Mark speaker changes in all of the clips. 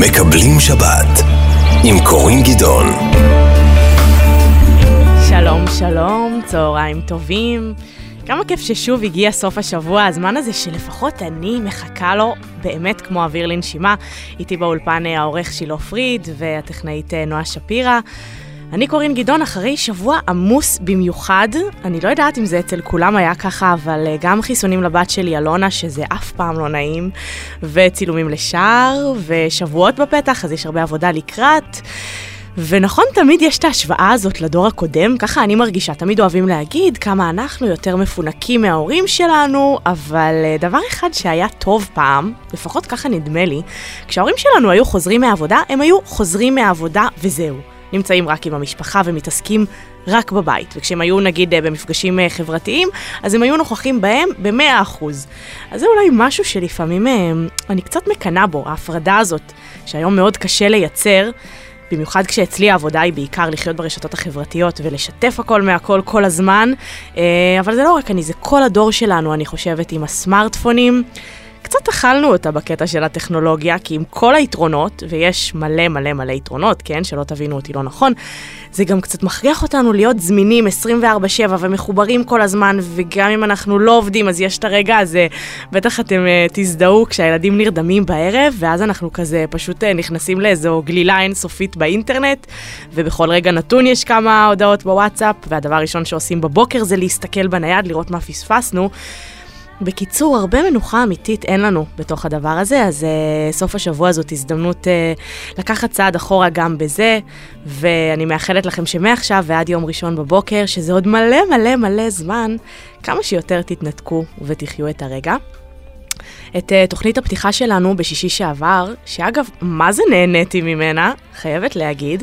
Speaker 1: מקבלים שבת עם קורין גדעון.
Speaker 2: שלום, שלום, צהריים טובים. כמה כיף ששוב הגיע סוף השבוע, הזמן הזה שלפחות אני מחכה לו באמת כמו אוויר לנשימה. איתי באולפן העורך שילה פריד והטכנאית אה, נועה שפירא. אני קורין גדעון, אחרי שבוע עמוס במיוחד, אני לא יודעת אם זה אצל כולם היה ככה, אבל אה, גם חיסונים לבת שלי, אלונה, שזה אף פעם לא נעים, וצילומים לשער, ושבועות בפתח, אז יש הרבה עבודה לקראת. ונכון, תמיד יש את ההשוואה הזאת לדור הקודם, ככה אני מרגישה, תמיד אוהבים להגיד כמה אנחנו יותר מפונקים מההורים שלנו, אבל אה, דבר אחד שהיה טוב פעם, לפחות ככה נדמה לי, כשההורים שלנו היו חוזרים מהעבודה, הם היו חוזרים מהעבודה וזהו. נמצאים רק עם המשפחה ומתעסקים רק בבית. וכשהם היו נגיד אה, במפגשים אה, חברתיים, אז הם היו נוכחים בהם ב-100%. אז זה אולי משהו שלפעמים אני קצת מקנאה בו, ההפרדה הזאת, שהיום מאוד קשה לייצר. במיוחד כשאצלי העבודה היא בעיקר לחיות ברשתות החברתיות ולשתף הכל מהכל כל הזמן, אה, אבל זה לא רק אני, זה כל הדור שלנו, אני חושבת, עם הסמארטפונים. קצת אכלנו אותה בקטע של הטכנולוגיה, כי עם כל היתרונות, ויש מלא מלא מלא יתרונות, כן, שלא תבינו אותי לא נכון, זה גם קצת מכריח אותנו להיות זמינים 24/7 ומחוברים כל הזמן, וגם אם אנחנו לא עובדים, אז יש את הרגע הזה, בטח אתם uh, תזדהו כשהילדים נרדמים בערב, ואז אנחנו כזה פשוט uh, נכנסים לאיזו גלילה אינסופית באינטרנט, ובכל רגע נתון יש כמה הודעות בוואטסאפ, והדבר הראשון שעושים בבוקר זה להסתכל בנייד, לראות מה פספסנו. בקיצור, הרבה מנוחה אמיתית אין לנו בתוך הדבר הזה, אז uh, סוף השבוע זאת הזדמנות uh, לקחת צעד אחורה גם בזה, ואני מאחלת לכם שמעכשיו ועד יום ראשון בבוקר, שזה עוד מלא מלא מלא זמן, כמה שיותר תתנתקו ותחיו את הרגע. את uh, תוכנית הפתיחה שלנו בשישי שעבר, שאגב, מה זה נהניתי ממנה, חייבת להגיד.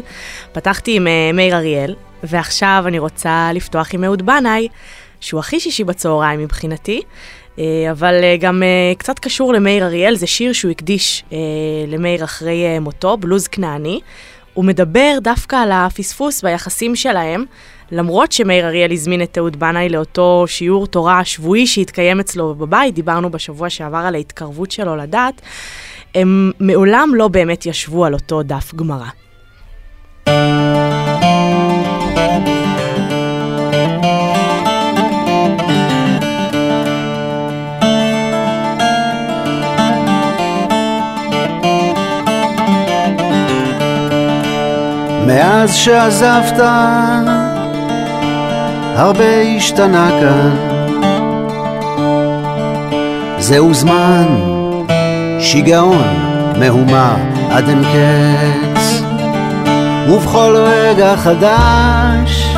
Speaker 2: פתחתי עם uh, מאיר אריאל, ועכשיו אני רוצה לפתוח עם אהוד בנאי, שהוא הכי שישי בצהריים מבחינתי. אה, אבל אה, גם אה, קצת קשור למאיר אריאל, זה שיר שהוא הקדיש למאיר אחרי מותו, בלוז כנעני. הוא מדבר דווקא על הפספוס ביחסים שלהם, למרות שמאיר אריאל הזמין את אהוד בנאי לאותו שיעור תורה שבועי שהתקיים אצלו בבית, דיברנו בשבוע שעבר על ההתקרבות שלו לדת, הם מעולם לא באמת ישבו על אותו דף גמרא.
Speaker 3: מאז שעזבת הרבה השתנה כאן. זהו זמן שיגעון מהומה עד אין קץ. ובכל רגע חדש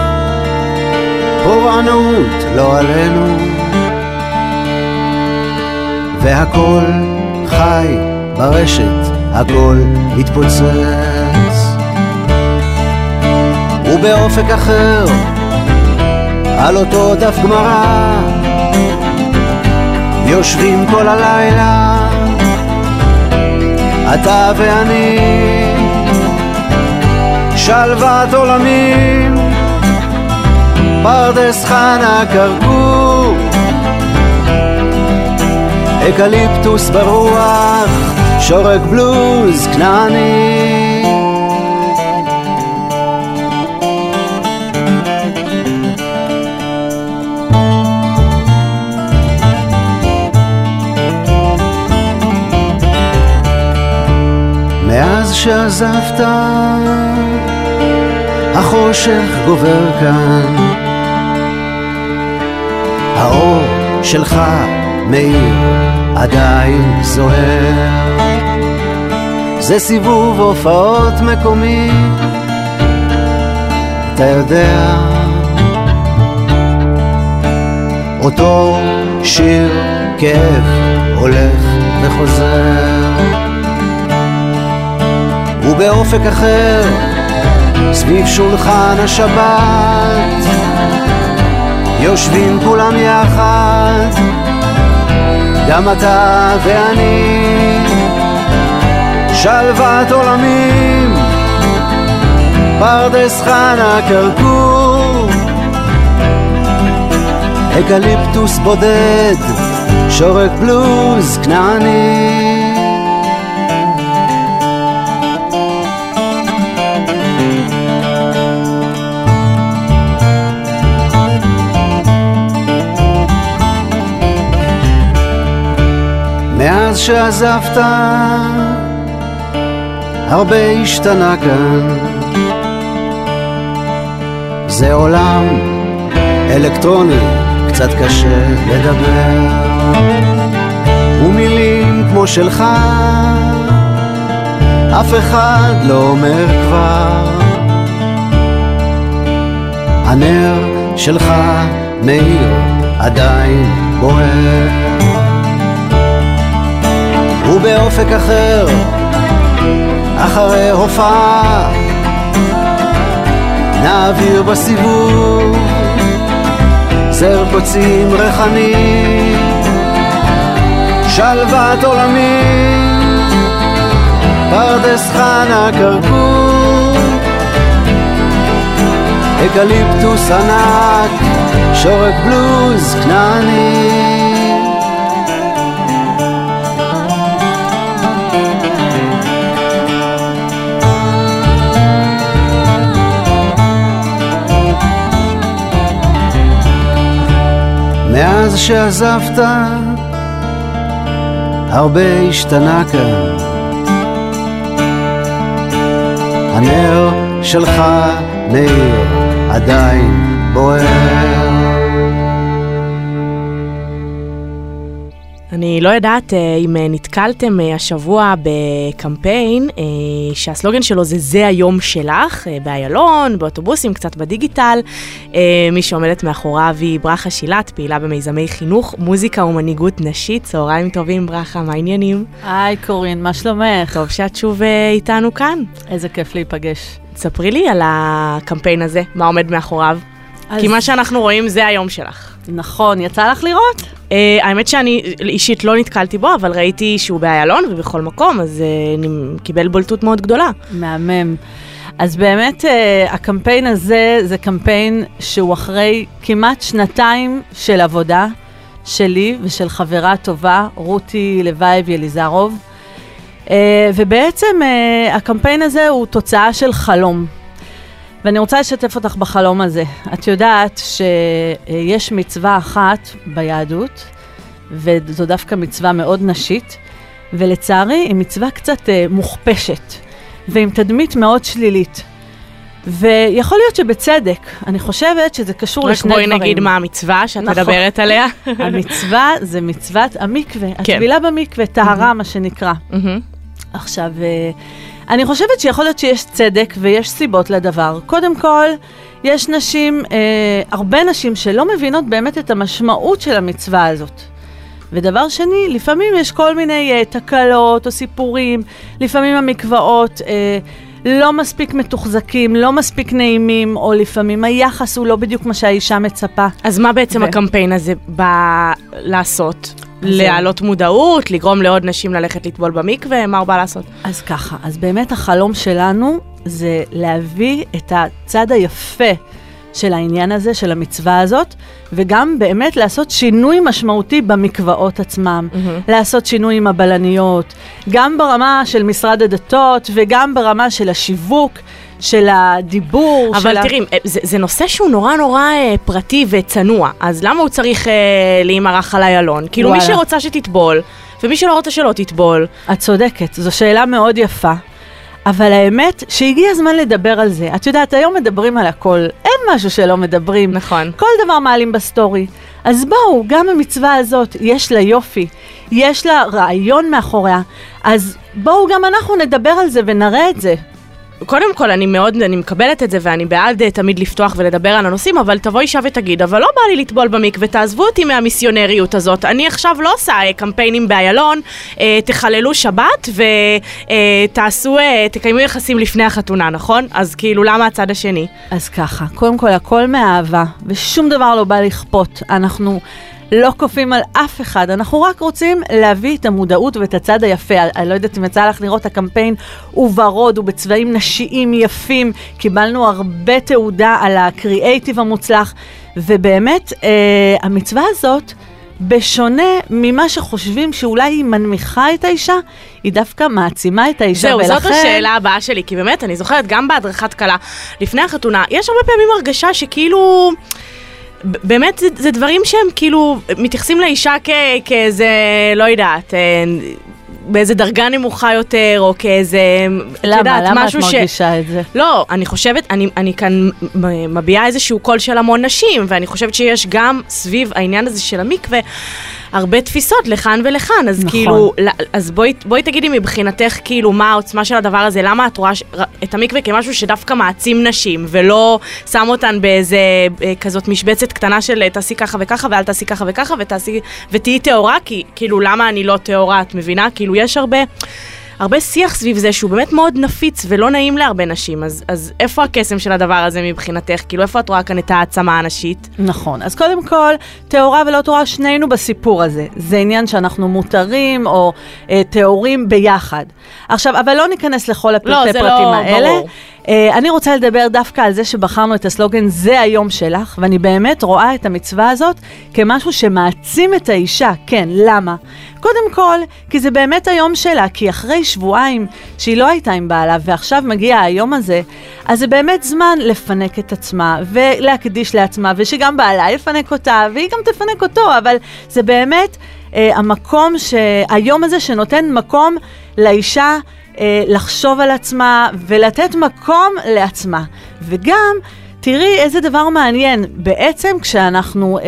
Speaker 3: פורענות לא עלינו. והכל חי ברשת הכל מתפוצץ ובאופק אחר על אותו דף גמרא יושבים כל הלילה אתה ואני שלוות עולמים פרדס חנה כרכור אקליפטוס ברוח שורק בלוז כנעני שעזבת, החושך גובר כאן. האור שלך מאיר עדיין זוהר. זה סיבוב הופעות מקומי, אתה יודע. אותו שיר כאב הולך וחוזר. ובאופק אחר, סביב שולחן השבת, יושבים כולם יחד, גם אתה ואני, שלוות עולמים, פרדס חנה כרכור, אקליפטוס בודד, שורק בלוז כנעני. מאז שעזבת, הרבה השתנה כאן. זה עולם אלקטרוני, קצת קשה לדבר. ומילים כמו שלך, אף אחד לא אומר כבר. הנר שלך מאיר עדיין בוער. ובאופק אחר, אחרי הופעה, נעביר בסיבוב זר קוצים ריחני, שלוות עולמי, פרדס חנה כרכור, אקליפטוס ענק, שורק בלוז כנעני. מאז שעזבת, הרבה השתנה כאן. הנר שלך מאיר עדיין בוער.
Speaker 2: אני לא יודעת אה, אם אה, נתקלתם אה, השבוע בקמפיין שהסלוגן שלו זה זה היום שלך, באיילון, באוטובוסים, קצת בדיגיטל. מי שעומדת מאחוריו היא ברכה שילת, פעילה במיזמי חינוך, מוזיקה ומנהיגות נשית. צהריים טובים, ברכה, מה העניינים?
Speaker 4: היי קורין, מה שלומך?
Speaker 2: טוב שאת שוב איתנו כאן.
Speaker 4: איזה כיף להיפגש.
Speaker 2: ספרי לי על הקמפיין הזה, מה עומד מאחוריו. אז... כי מה שאנחנו רואים זה היום שלך.
Speaker 4: נכון, יצא לך לראות?
Speaker 2: Uh, האמת שאני אישית לא נתקלתי בו, אבל ראיתי שהוא באיילון ובכל מקום, אז uh, אני קיבל בולטות מאוד גדולה.
Speaker 4: מהמם. אז באמת uh, הקמפיין הזה זה קמפיין שהוא אחרי כמעט שנתיים של עבודה שלי ושל חברה טובה, רותי לוייב יליזרוב. Uh, ובעצם uh, הקמפיין הזה הוא תוצאה של חלום. ואני רוצה לשתף אותך בחלום הזה. את יודעת שיש מצווה אחת ביהדות, וזו דווקא מצווה מאוד נשית, ולצערי היא מצווה קצת אה, מוכפשת, ועם תדמית מאוד שלילית. ויכול להיות שבצדק, אני חושבת שזה קשור לשני דברים.
Speaker 2: רק בואי נגיד מה המצווה שאת נכון. מדברת עליה.
Speaker 4: המצווה זה מצוות המקווה, כן. הטבילה במקווה, טהרה, mm-hmm. מה שנקרא. Mm-hmm. עכשיו, אה, אני חושבת שיכול להיות שיש צדק ויש סיבות לדבר. קודם כל, יש נשים, אה, הרבה נשים שלא מבינות באמת את המשמעות של המצווה הזאת. ודבר שני, לפעמים יש כל מיני אה, תקלות או סיפורים, לפעמים המקוואות אה, לא מספיק מתוחזקים, לא מספיק נעימים, או לפעמים היחס הוא לא בדיוק מה שהאישה מצפה.
Speaker 2: אז מה בעצם ו... הקמפיין הזה בא לעשות? להעלות מודעות, לגרום לעוד נשים ללכת לטבול במקווה, מה הוא בא לעשות?
Speaker 4: אז ככה, אז באמת החלום שלנו זה להביא את הצד היפה של העניין הזה, של המצווה הזאת, וגם באמת לעשות שינוי משמעותי במקוואות עצמם, mm-hmm. לעשות שינוי עם הבלניות, גם ברמה של משרד הדתות וגם ברמה של השיווק. של הדיבור.
Speaker 2: אבל
Speaker 4: של
Speaker 2: תראי, ה... זה, זה נושא שהוא נורא נורא אה, פרטי וצנוע, אז למה הוא צריך אה, להימרח על איילון? כאילו וואלה. מי שרוצה שתטבול, ומי שלא רוצה שלא תטבול.
Speaker 4: את צודקת, זו שאלה מאוד יפה. אבל האמת שהגיע הזמן לדבר על זה. את יודעת, היום מדברים על הכל, אין משהו שלא מדברים.
Speaker 2: נכון.
Speaker 4: כל דבר מעלים בסטורי. אז בואו, גם המצווה הזאת, יש לה יופי, יש לה רעיון מאחוריה, אז בואו גם אנחנו נדבר על זה ונראה את זה.
Speaker 2: קודם כל, אני מאוד, אני מקבלת את זה, ואני בעד אה, תמיד לפתוח ולדבר על הנושאים, אבל תבוא אישה ותגיד, אבל לא בא לי לטבול במקווה, תעזבו אותי מהמיסיונריות הזאת. אני עכשיו לא עושה אה, קמפיינים באיילון, uh, תחללו שבת ותעשו, uh, uh, תקיימו יחסים לפני החתונה, נכון? אז כאילו, למה הצד השני?
Speaker 4: אז ככה, קודם כל, הכל מאהבה, ושום דבר לא בא לכפות. אנחנו... לא כופים על אף אחד, אנחנו רק רוצים להביא את המודעות ואת הצד היפה. אני לא יודעת אם יצא לך לראות, הקמפיין הוא ורוד, הוא בצבעים נשיים יפים, קיבלנו הרבה תעודה על הקריאייטיב המוצלח, ובאמת, אה, המצווה הזאת, בשונה ממה שחושבים שאולי היא מנמיכה את האישה, היא דווקא מעצימה את האישה,
Speaker 2: זהו, ולכן... זהו, זאת השאלה הבאה שלי, כי באמת, אני זוכרת, גם בהדרכת כלה, לפני החתונה, יש הרבה פעמים הרגשה שכאילו... באמת זה, זה דברים שהם כאילו מתייחסים לאישה כ, כאיזה, לא יודעת, אה, באיזה דרגה נמוכה יותר, או כאיזה, את
Speaker 4: למה?
Speaker 2: יודעת,
Speaker 4: למה את
Speaker 2: משהו ש...
Speaker 4: מרגישה את זה?
Speaker 2: לא, אני חושבת, אני, אני כאן מביעה איזשהו קול של המון נשים, ואני חושבת שיש גם סביב העניין הזה של המקווה הרבה תפיסות לכאן ולכאן, אז
Speaker 4: נכון.
Speaker 2: כאילו, אז בואי, בואי תגידי מבחינתך, כאילו, מה העוצמה של הדבר הזה, למה את רואה ש- את המקווה כמשהו שדווקא מעצים נשים, ולא שם אותן באיזה אה, כזאת משבצת קטנה של אה, תעשי ככה וככה, ואל תעשי ככה וככה, ותעשי, ותהיי טהורה, כי כאילו, למה אני לא טהורה, את מבינה? כאילו, יש הרבה... הרבה שיח סביב זה שהוא באמת מאוד נפיץ ולא נעים להרבה נשים, אז, אז איפה הקסם של הדבר הזה מבחינתך? כאילו, איפה את רואה כאן את העצמה הנשית?
Speaker 4: נכון. אז קודם כל, טהורה ולא טהורה, שנינו בסיפור הזה. זה עניין שאנחנו מותרים או אה, טהורים ביחד. עכשיו, אבל לא ניכנס לכל הפרטי
Speaker 2: לא, זה
Speaker 4: פרטים
Speaker 2: לא
Speaker 4: האלה.
Speaker 2: ברור.
Speaker 4: אה, אני רוצה לדבר דווקא על זה שבחרנו את הסלוגן "זה היום שלך", ואני באמת רואה את המצווה הזאת כמשהו שמעצים את האישה. כן, למה? קודם כל, כי זה באמת היום שלה, כי אחרי שבועיים שהיא לא הייתה עם בעלה, ועכשיו מגיע היום הזה, אז זה באמת זמן לפנק את עצמה, ולהקדיש לעצמה, ושגם בעלה יפנק אותה, והיא גם תפנק אותו, אבל זה באמת אה, המקום, ש... היום הזה שנותן מקום לאישה לחשוב על עצמה ולתת מקום לעצמה. וגם, תראי איזה דבר מעניין, בעצם כשאנחנו, אה,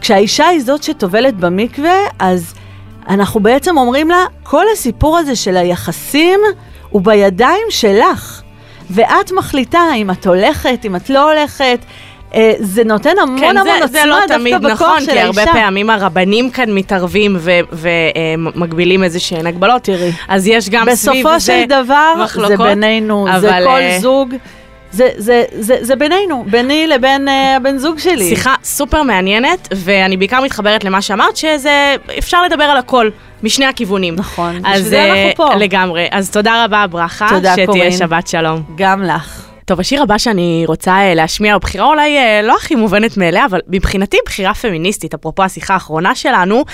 Speaker 4: כשהאישה היא זאת שטובלת במקווה, אז אנחנו בעצם אומרים לה, כל הסיפור הזה של היחסים הוא בידיים שלך. ואת מחליטה אם את הולכת, אם את לא הולכת. אה, זה נותן המון
Speaker 2: כן,
Speaker 4: המון
Speaker 2: זה,
Speaker 4: עוצמה
Speaker 2: זה לא
Speaker 4: דווקא
Speaker 2: תמיד
Speaker 4: בכוח
Speaker 2: נכון,
Speaker 4: של
Speaker 2: כי הרבה
Speaker 4: האישה.
Speaker 2: פעמים הרבנים כאן מתערבים ומגבילים איזה שהן הגבלות.
Speaker 4: תראי,
Speaker 2: אז יש גם סביב זה
Speaker 4: בסופו של דבר, זה
Speaker 2: מחלוקות,
Speaker 4: בינינו, זה
Speaker 2: אבל,
Speaker 4: כל
Speaker 2: אה,
Speaker 4: זוג, זה, זה, זה, זה בינינו, ביני לבין אה, הבן זוג שלי.
Speaker 2: שיחה סופר מעניינת, ואני בעיקר מתחברת למה שאמרת, שזה, אפשר לדבר על הכל, משני הכיוונים.
Speaker 4: נכון,
Speaker 2: אז
Speaker 4: בשביל זה אנחנו פה.
Speaker 2: לגמרי. אז תודה רבה, ברכה.
Speaker 4: תודה,
Speaker 2: שתהיה
Speaker 4: קורין.
Speaker 2: שבת שלום.
Speaker 4: גם לך.
Speaker 2: טוב, השיר הבא שאני רוצה אה, להשמיע הוא בחירה אולי אה, לא הכי מובנת מאליה, אבל מבחינתי בחירה פמיניסטית, אפרופו השיחה האחרונה שלנו.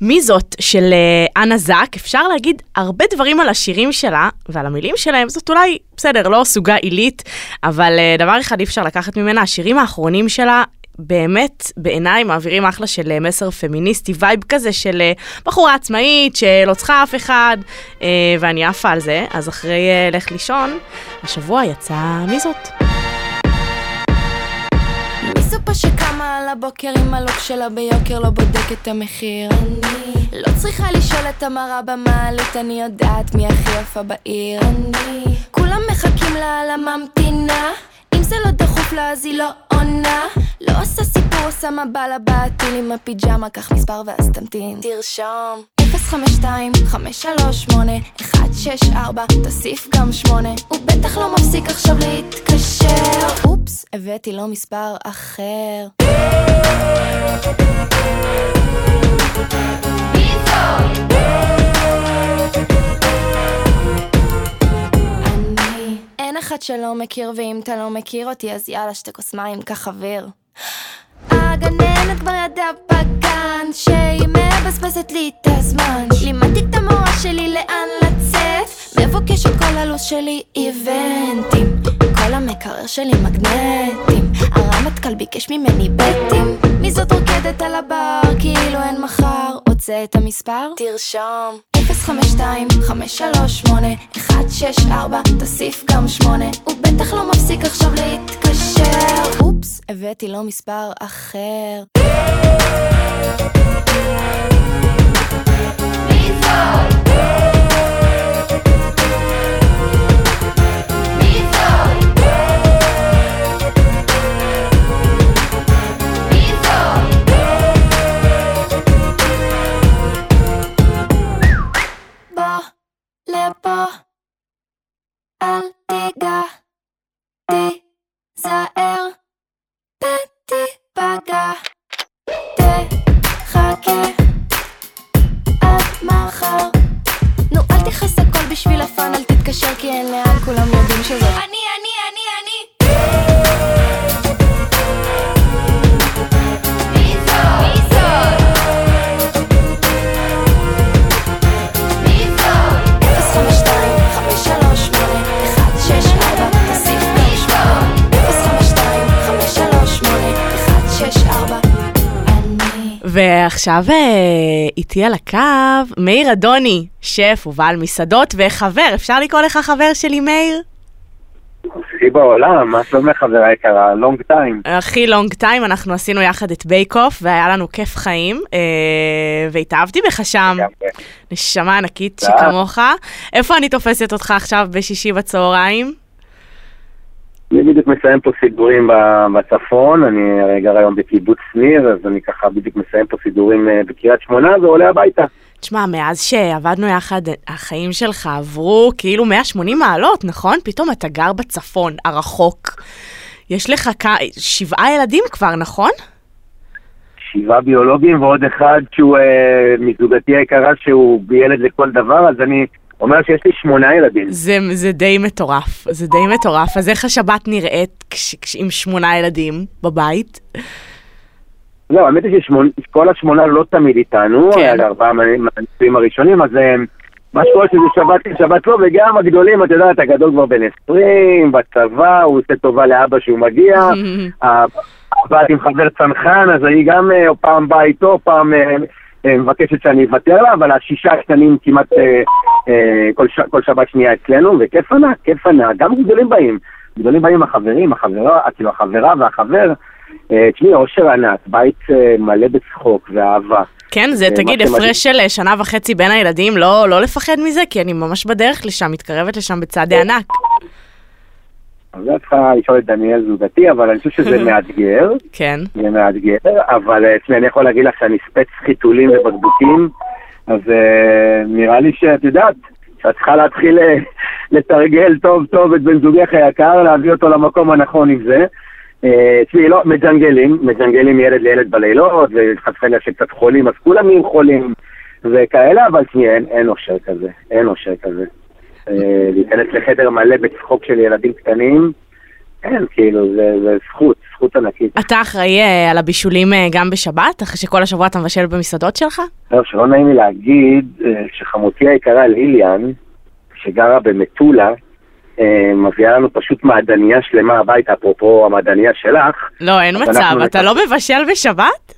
Speaker 2: מי זאת של אה, אנה זק? אפשר להגיד הרבה דברים על השירים שלה ועל המילים שלהם, זאת אולי, בסדר, לא סוגה עילית, אבל דבר אחד אי אפשר לקחת ממנה, השירים האחרונים שלה באמת, בעיניי, מעבירים אחלה של אה, מסר פמיניסטי, vibe כזה של אה, בחורה עצמאית שלא צריכה אף אחד, אה, ואני עפה על זה. אז אחרי לך לישון, השבוע יצא מי זאת?
Speaker 5: שקמה על הבוקר עם הלוק שלה ביוקר לא בודק את המחיר? אני לא צריכה לשאול את המראה במעלית, אני יודעת מי הכי יפה בעיר. אני כולם מחכים לה על הממתינה, אם זה לא דחוף לה אז היא לא עונה. לא עושה סיפור, עושה מבע לבעטיל עם הפיג'מה, קח מספר ואז תמתין. תרשום 052 538 164 תוסיף גם 8 הוא בטח לא מפסיק עכשיו להתקשר אופס, הבאתי לו מספר אחר אני אין אחד שלא מכיר ואם אתה לא מכיר אותי אז יאללה שתי כוס מים קח אוויר הגננת כבר ידעה בגן שהיא מבזבזת לי את הזמן. לימדתי את המורה שלי לאן לצאת. מבוקשת כל הלו"ז שלי איבנטים. כל המקרר שלי מגנטים. הרמטכ"ל ביקש ממני בטים. מי זאת רוקדת על הבר כאילו אין מחר. רוצה את המספר? תרשום 052 538 164 תוסיף גם 8 הוא בטח לא מפסיק עכשיו להתקשר אופס, הבאתי לו מספר אחר מי זאת? לפה, אל תיגע, תיזהר, ותיפגע, תחכה עד מחר. נו, אל תכעס הכל בשביל הפאן, אל תתקשר כי אין לאן, כולם יודעים שזה. אני, אני.
Speaker 2: ועכשיו אה, איתי על הקו מאיר אדוני, שף ובעל מסעדות וחבר, אפשר לקרוא לך חבר שלי מאיר?
Speaker 6: הכי בעולם, מה שלומך חברה יקרה? long time.
Speaker 2: הכי long time, אנחנו עשינו יחד את Bake Off והיה לנו כיף חיים, אה, והתאהבתי בך שם, נשמה ענקית שכמוך. איפה אני תופסת אותך עכשיו בשישי בצהריים?
Speaker 6: אני בדיוק מסיים פה סידורים בצפון, אני גר היום בקיבוץ ניר, אז אני ככה בדיוק מסיים פה סידורים אה, בקריית שמונה ועולה הביתה.
Speaker 2: תשמע, מאז שעבדנו יחד, החיים שלך עברו כאילו 180 מעלות, נכון? פתאום אתה גר בצפון, הרחוק. יש לך כ- שבעה ילדים כבר, נכון?
Speaker 6: שבעה ביולוגים ועוד אחד שהוא אה, מזוגתי היקרה שהוא ילד לכל דבר, אז אני אומר שיש לי שמונה ילדים.
Speaker 2: זה, זה די מטורף, זה די מטורף. אז איך השבת נראית כש, כש, עם שמונה ילדים בבית?
Speaker 6: זהו, האמת היא שכל השמונה לא תמיד איתנו,
Speaker 2: כן.
Speaker 6: היה ארבעה מהנישואים הראשונים, אז אה, מה שקורה שזה שבת כן, שבת לא, וגם הגדולים, את יודעת, הגדול כבר בן 20, בצבא, הוא עושה טובה לאבא שהוא מגיע, הבת עם חבר צנחן, אז היא גם אה, פעם באה איתו, פעם אה, מבקשת שאני אוותר לה, אבל השישה הקטנים כמעט אה, אה, כל, ש... כל שבת שנייה אצלנו, וכיף ענק, כיף ענק, גם גדולים באים, גדולים באים החברים, החברה, כאילו החברה והחבר, אה, תשמעי, אושר ענק, בית אה, מלא בצחוק ואהבה.
Speaker 2: כן, זה
Speaker 6: אה,
Speaker 2: תגיד, הפרש של אה, שנה וחצי בין הילדים, לא, לא לפחד מזה? כי אני ממש בדרך לשם, מתקרבת לשם בצעדי ענק.
Speaker 6: אז את צריכה לשאול את דניאל זוגתי, אבל אני חושב שזה מאתגר,
Speaker 2: כן.
Speaker 6: זה מאתגר, אבל אה, תשמעי, אני יכול להגיד לך שאני ספץ חיתולים ובקבוקים, אז אה, נראה לי שאת יודעת, שאת צריכה להתחיל אה, לתרגל טוב טוב את בן זוגך היקר, להביא אותו למקום הנכון עם זה. אה, תשמעי, לא, מג'נגלים, מג'נגלים ילד לילד בלילות, וחס וחלילה שקצת חולים, אז כולם נהיים חולים וכאלה, אבל תשמעי, אין אושר כזה, אין אושר כזה. אה, להיכנס לחדר מלא בצחוק של ילדים קטנים, אין, כאילו, זה, זה זכות, זכות ענקית.
Speaker 2: אתה אחראי אה, על הבישולים אה, גם בשבת, אחרי שכל השבוע אתה מבשל במסעדות שלך?
Speaker 6: לא, שלא נעים לי להגיד שחמותי היקרה ליליאן, שגרה במטולה, אה, מביאה לנו פשוט מעדניה שלמה הביתה, אפרופו המעדניה שלך.
Speaker 2: לא, אין מצב, אתה לא מבשל בשבת?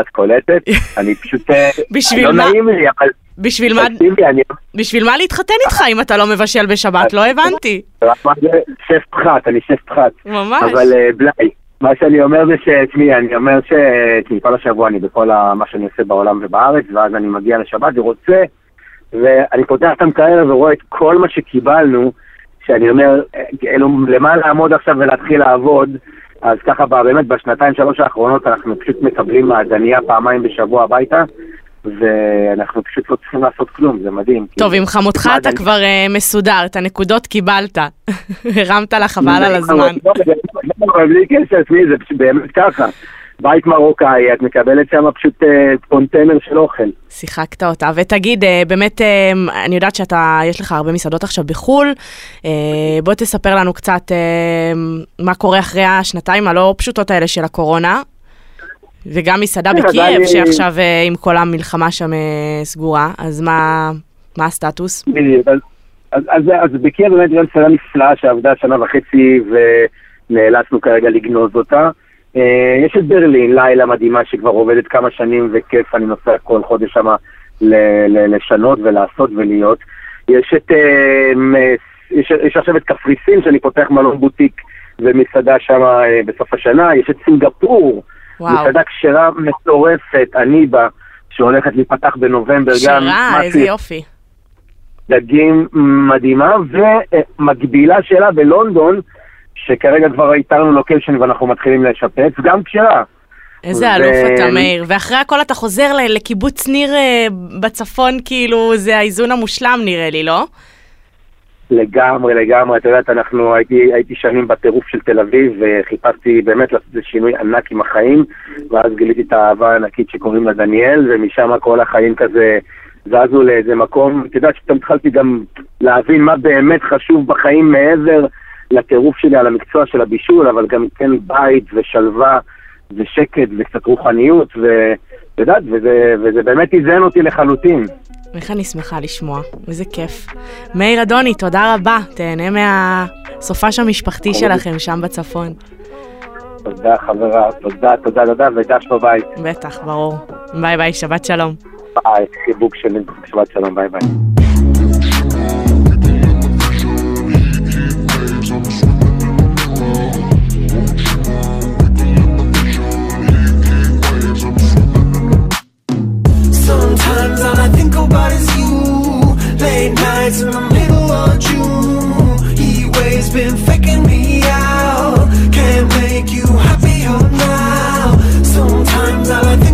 Speaker 6: את קולטת? אני פשוט...
Speaker 2: בשביל
Speaker 6: לא
Speaker 2: מה?
Speaker 6: נעים לי, אבל
Speaker 2: בשביל מה,
Speaker 6: תקשיבי, אני...
Speaker 2: בשביל מה להתחתן איתך אם אתה לא מבשל בשבת? לא הבנתי.
Speaker 6: שף פחת, אני שף פחת.
Speaker 2: ממש.
Speaker 6: אבל אה, בלאי, מה שאני אומר זה ש... תשמעי, אני אומר ש... תשמעי, כל השבוע אני בכל ה... מה שאני עושה בעולם ובארץ, ואז אני מגיע לשבת ורוצה, ואני פותח את המקרר ורואה את כל מה שקיבלנו, שאני אומר, אה, כאילו, למה לעמוד עכשיו ולהתחיל לעבוד? אז ככה, באמת, בשנתיים, שלוש האחרונות אנחנו פשוט מקבלים מעדניה פעמיים בשבוע הביתה, ואנחנו פשוט לא צריכים לעשות כלום, זה מדהים.
Speaker 2: טוב, עם חמותך אתה. כבר אה, מסודר, את הנקודות קיבלת. הרמת לה חבל על הזמן.
Speaker 6: לא, אבל בלי קשר, תשמעי, זה פשוט באמת ככה. בית מרוקאי, את מקבלת שם פשוט אה, קונטיינר של אוכל.
Speaker 2: שיחקת אותה. ותגיד, אה, באמת, אני יודעת שאתה, יש לך הרבה מסעדות עכשיו בחו"ל. בוא תספר לנו קצת מה קורה אחרי השנתיים הלא פשוטות האלה של הקורונה. וגם מסעדה
Speaker 6: כן,
Speaker 2: בקייב, שעכשיו אה, עם כל המלחמה שם אה, סגורה. אז מה, הסטטוס?
Speaker 6: בדיוק, אז- אז- אז אז בקייב באמת גם מסעדה נפלאה שעבדה שנה וחצי ונאלצנו כרגע לגנוז אותה. אה, יש את ברלין, לילה מדהימה שכבר עובדת כמה שנים וכיף, אני נוסע כל חודש שם לשנות ולעשות ולהיות. יש את, יש יש עכשיו את קפריסין שאני פותח מלון בוטיק ומסעדה שם בסוף השנה, יש את סינגפור,
Speaker 2: וואו.
Speaker 6: מסעדה כשרה מטורפת, אני בה, שהולכת להיפתח בנובמבר גם.
Speaker 2: שרה, איזה יופי.
Speaker 6: דגים מדהימה, ומקבילה שלה בלונדון, שכרגע כבר איתרנו לוקיישן ואנחנו מתחילים לשפץ, גם כשרה.
Speaker 2: איזה
Speaker 6: ו-
Speaker 2: אלוף אתה, מאיר. ואחרי הכל אתה חוזר לקיבוץ ניר אה, בצפון, כאילו, זה האיזון המושלם נראה לי, לא?
Speaker 6: לגמרי, לגמרי, את יודעת, אנחנו, הייתי, הייתי שנים בטירוף של תל אביב, וחיפשתי באמת לעשות איזה שינוי ענק עם החיים, ואז גיליתי את האהבה הענקית שקוראים לה דניאל, ומשם כל החיים כזה זזו לאיזה מקום. את יודעת שפתאום התחלתי גם להבין מה באמת חשוב בחיים מעבר לטירוף שלי על המקצוע של הבישול, אבל גם כן בית ושלווה ושקט וקצת רוחניות, ואת יודעת, וזה, וזה באמת איזן אותי לחלוטין.
Speaker 2: איך אני שמחה לשמוע, איזה כיף. מאיר אדוני, תודה רבה. תהנה מהסופש המשפחתי שלכם שם בצפון.
Speaker 6: תודה חברה, תודה, תודה, תודה, ודש בבית.
Speaker 2: בטח, ברור. ביי ביי, שבת שלום.
Speaker 6: ביי, חיבוק שלי, שבת שלום, ביי ביי.
Speaker 7: Is you. Late nights in the middle of June. Heat waves been faking me out. Can't make you happier now. Sometimes I think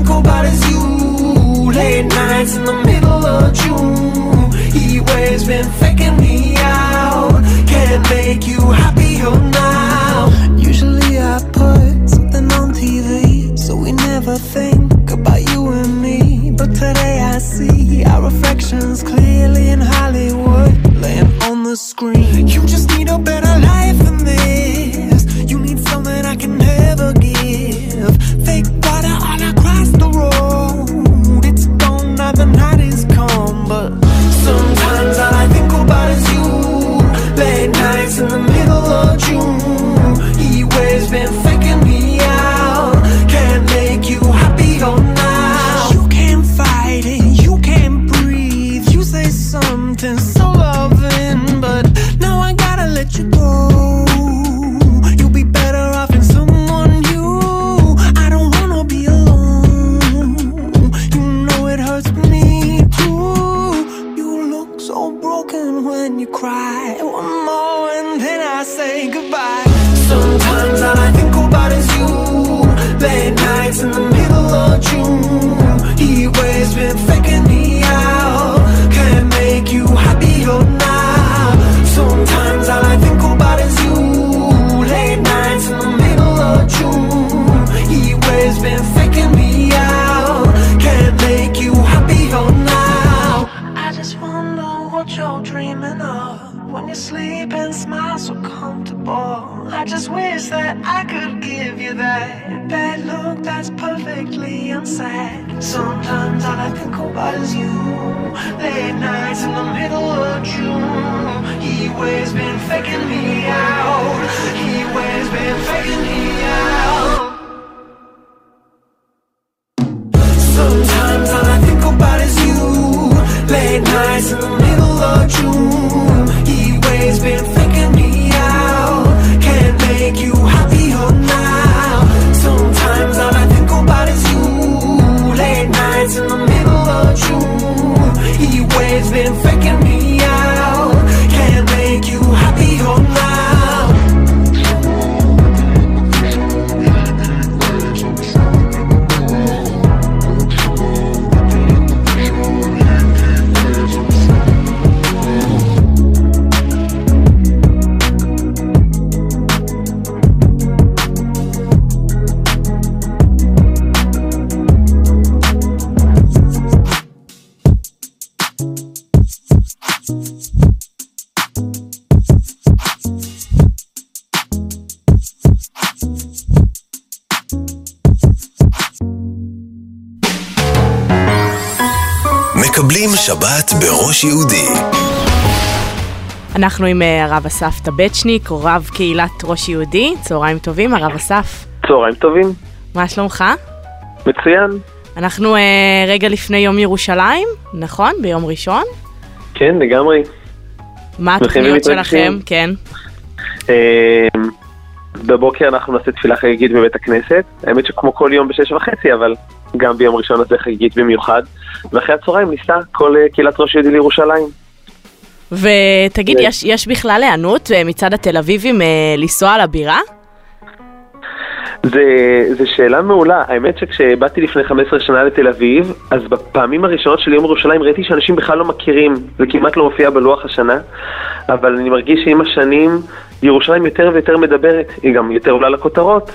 Speaker 7: reflections clearly in Hollywood, laying on the screen. You just need a better life than this.
Speaker 1: שבת בראש יהודי.
Speaker 2: אנחנו עם אה, הרב אסף טבצ'ניק, רב קהילת ראש יהודי. צהריים טובים, הרב אסף.
Speaker 8: צהריים טובים,
Speaker 2: מה שלומך?
Speaker 8: מצוין.
Speaker 2: אנחנו אה, רגע לפני יום ירושלים, נכון? ביום ראשון.
Speaker 8: כן, לגמרי.
Speaker 2: מה התוכניות. שלכם? כן.
Speaker 8: אה, בבוקר אנחנו נעשה תפילה חגיגית בבית הכנסת. האמת שכמו כל יום בשש וחצי, אבל גם ביום ראשון הזה חגיגית במיוחד. ואחרי הצהריים ניסע כל אה, קהילת ראש יהודי לירושלים.
Speaker 2: ותגיד. יש, יש בכלל היענות אה, מצד התל אביבים אה, לנסוע לבירה?
Speaker 8: זה, זה שאלה מעולה. האמת שכשבאתי לפני 15 שנה לתל אביב, אז בפעמים הראשונות של יום ירושלים ראיתי שאנשים בכלל לא מכירים, זה כמעט לא מופיע בלוח השנה, אבל אני מרגיש שעם השנים ירושלים יותר ויותר מדברת, היא גם יותר עולה לכותרות.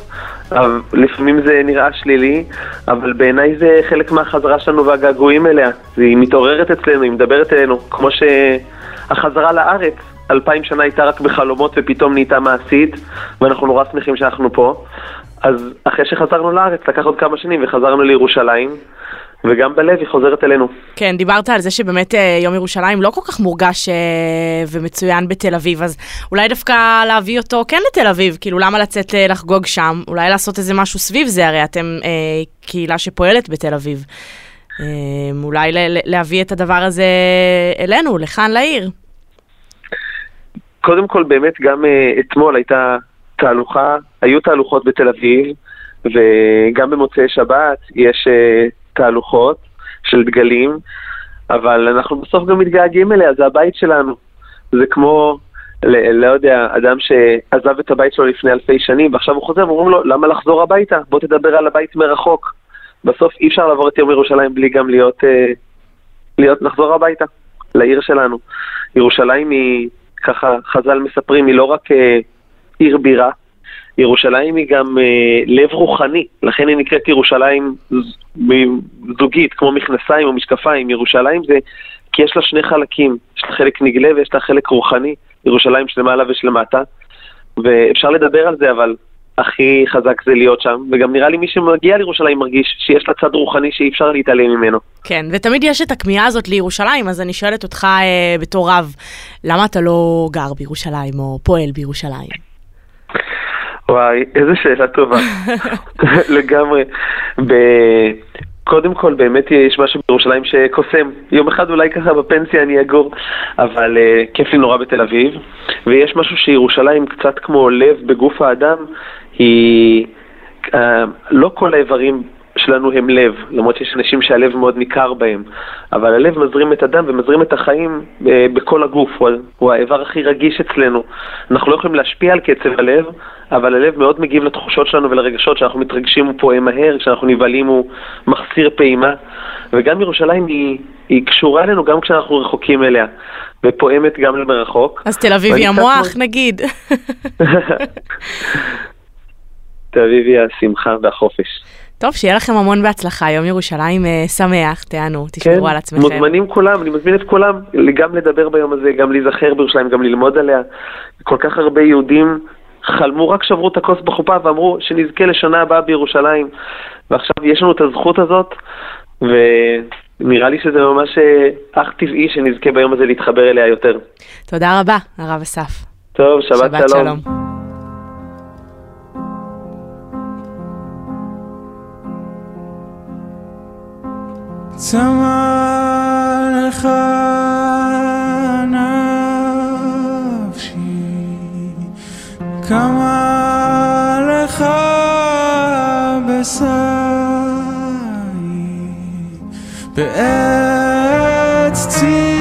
Speaker 8: אבל לפעמים זה נראה שלילי, אבל בעיניי זה חלק מהחזרה שלנו והגעגועים אליה. היא מתעוררת אצלנו, היא מדברת אלינו, כמו שהחזרה לארץ. אלפיים שנה הייתה רק בחלומות ופתאום נהייתה מעשית, ואנחנו נורא שמחים שאנחנו פה. אז אחרי שחזרנו לארץ, לקח עוד כמה שנים וחזרנו לירושלים, וגם בלב היא חוזרת אלינו.
Speaker 2: כן, דיברת על זה שבאמת אה, יום ירושלים לא כל כך מורגש אה, ומצוין בתל אביב, אז אולי דווקא להביא אותו כן לתל אביב, כאילו למה לצאת אה, לחגוג שם? אולי לעשות איזה משהו סביב זה, הרי אתם אה, קהילה שפועלת בתל אביב. אה, אולי להביא את הדבר הזה אלינו, לכאן, לעיר.
Speaker 8: קודם כל, באמת, גם uh, אתמול הייתה תהלוכה, היו תהלוכות בתל אביב, וגם במוצאי שבת יש uh, תהלוכות של דגלים, אבל אנחנו בסוף גם מתגעגעים אליה, זה הבית שלנו. זה כמו, ל- לא יודע, אדם שעזב את הבית שלו לפני אלפי שנים, ועכשיו הוא חוזר ואומרים לו, למה לחזור הביתה? בוא תדבר על הבית מרחוק. בסוף אי אפשר לעבור את יום ירושלים בלי גם להיות, uh, להיות לחזור הביתה, לעיר שלנו. ירושלים היא... ככה חז"ל מספרים, היא לא רק אה, עיר בירה, ירושלים היא גם אה, לב רוחני, לכן היא נקראת ירושלים זוגית, כמו מכנסיים או משקפיים. ירושלים זה, כי יש לה שני חלקים, יש לה חלק נגלה ויש לה חלק רוחני, ירושלים שלמעלה ושלמטה, ואפשר לדבר על זה, אבל הכי חזק זה להיות שם, וגם נראה לי מי שמגיע לירושלים מרגיש שיש לה צד רוחני שאי אפשר להתעלם ממנו.
Speaker 2: כן, ותמיד יש את הכמיהה הזאת לירושלים, אז אני שואלת אותך אה, בתור רב, למה אתה לא גר בירושלים או פועל בירושלים?
Speaker 8: וואי, איזה שאלה טובה. לגמרי. ב... קודם כל, באמת יש משהו בירושלים שקוסם. יום אחד אולי ככה בפנסיה אני אגור, אבל uh, כיף לי נורא בתל אביב. ויש משהו שירושלים קצת כמו לב בגוף האדם, היא... Uh, לא כל האיברים שלנו הם לב, למרות שיש אנשים שהלב מאוד ניכר בהם, אבל הלב מזרים את הדם ומזרים את החיים uh, בכל הגוף, הוא, הוא האיבר הכי רגיש אצלנו. אנחנו לא יכולים להשפיע על קצב הלב, אבל הלב מאוד מגיב לתחושות שלנו ולרגשות, כשאנחנו מתרגשים הוא פועם מהר, כשאנחנו נבהלים הוא מחסיר פעימה, וגם ירושלים היא, היא קשורה אלינו גם כשאנחנו רחוקים אליה, ופועמת גם למרחוק.
Speaker 2: אז תל אביב היא המוח,
Speaker 8: מאוד-
Speaker 2: נגיד.
Speaker 8: תל אביב היא השמחה והחופש.
Speaker 2: טוב, שיהיה לכם המון בהצלחה, יום ירושלים אה, שמח, תענו, תשמרו על עצמכם.
Speaker 8: כן, מוזמנים כולם, אני מזמין את כולם גם לדבר ביום הזה, גם להיזכר בירושלים, גם ללמוד עליה. כל כך הרבה יהודים חלמו, רק שברו את הכוס בחופה ואמרו שנזכה לשנה הבאה בירושלים. ועכשיו יש לנו את הזכות הזאת, ונראה לי שזה ממש אה, אך טבעי שנזכה ביום הזה להתחבר אליה יותר.
Speaker 2: תודה רבה, הרב אסף.
Speaker 8: טוב, שבת, שלום.
Speaker 9: צמא לך נפשי, כמה לך בשרי, בעץ צייה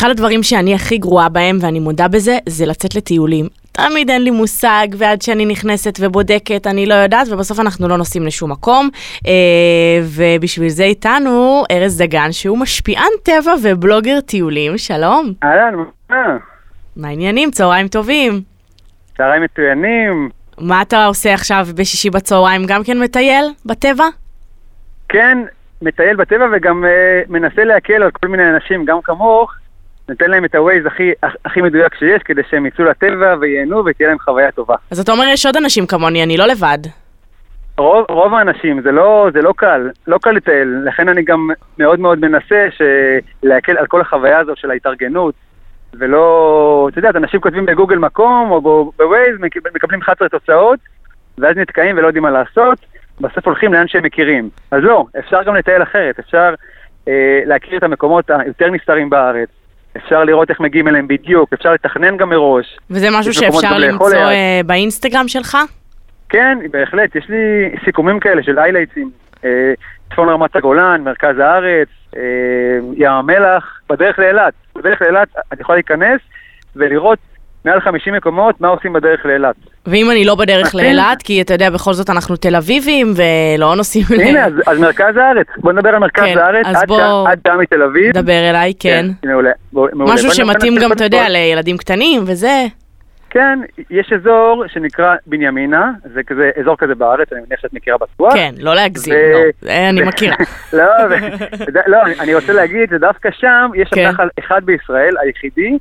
Speaker 2: אחד הדברים שאני הכי גרועה בהם, ואני מודה בזה, זה לצאת לטיולים. תמיד אין לי מושג, ועד שאני נכנסת ובודקת, אני לא יודעת, ובסוף אנחנו לא נוסעים לשום מקום. אה, ובשביל זה איתנו ארז דגן, שהוא משפיען טבע ובלוגר טיולים. שלום.
Speaker 10: אהלן, מה?
Speaker 2: מה העניינים? צהריים טובים.
Speaker 10: צהריים מצוינים.
Speaker 2: מה אתה עושה עכשיו בשישי בצהריים? גם כן מטייל בטבע?
Speaker 10: כן, מטייל בטבע וגם אה, מנסה להקל על כל מיני אנשים, גם כמוך, נותן להם את ה-Waze הכי, הכי מדויק שיש, כדי שהם יצאו לטבע וייהנו ותהיה להם חוויה טובה.
Speaker 2: אז אתה אומר יש עוד אנשים כמוני, אני לא לבד.
Speaker 10: רוב, רוב האנשים, זה לא, זה לא קל, לא קל לטייל, לכן אני גם מאוד מאוד מנסה ש- להקל על כל החוויה הזו של ההתארגנות, ולא, אתה יודע, אנשים כותבים בגוגל מקום או בווייז, מק- מקבלים 11 תוצאות, ואז נתקעים ולא יודעים מה לעשות, בסוף הולכים לאן שהם מכירים. אז לא, אפשר גם לטייל אחרת, אפשר אה, להכיר את המקומות היותר נסתרים בארץ, אפשר לראות איך מגיעים אליהם בדיוק, אפשר לתכנן גם מראש.
Speaker 2: וזה משהו שאפשר למצוא
Speaker 10: ליד.
Speaker 2: אה, באינסטגרם שלך?
Speaker 10: כן, בהחלט, יש לי סיכומים כאלה של איילייטים, אה, צפון רמת הגולן, מרכז הארץ, אה, ים המלח, בדרך לאילת. בדרך לאילת את יכולה להיכנס ולראות מעל 50 מקומות מה עושים בדרך לאילת.
Speaker 2: ואם אני לא בדרך
Speaker 10: כן.
Speaker 2: לאילת, כי אתה יודע, בכל זאת אנחנו תל אביבים ולא נוסעים.
Speaker 10: הנה, אז, אז מרכז הארץ, בוא נדבר על מרכז
Speaker 2: כן,
Speaker 10: הארץ,
Speaker 2: אז
Speaker 10: עד,
Speaker 2: בוא-
Speaker 10: עד שעה מתל אביב.
Speaker 2: דבר אליי, כן.
Speaker 10: מעולה. בוא- מעולה.
Speaker 2: משהו שמתאים גם, אתה יודע. לילדים קטנים וזה.
Speaker 10: כן, יש אזור שנקרא בנימינה, זה כזה, אזור כזה בארץ, אני מניח שאת מכירה בטוח.
Speaker 2: כן, לא להגזים,
Speaker 10: ו-
Speaker 2: לא, זה אני מכירה.
Speaker 10: לא, ו- לא, אני- רוצה להגיד שדווקא שם יש
Speaker 2: כן.
Speaker 10: נחל אחד בישראל, היחידי,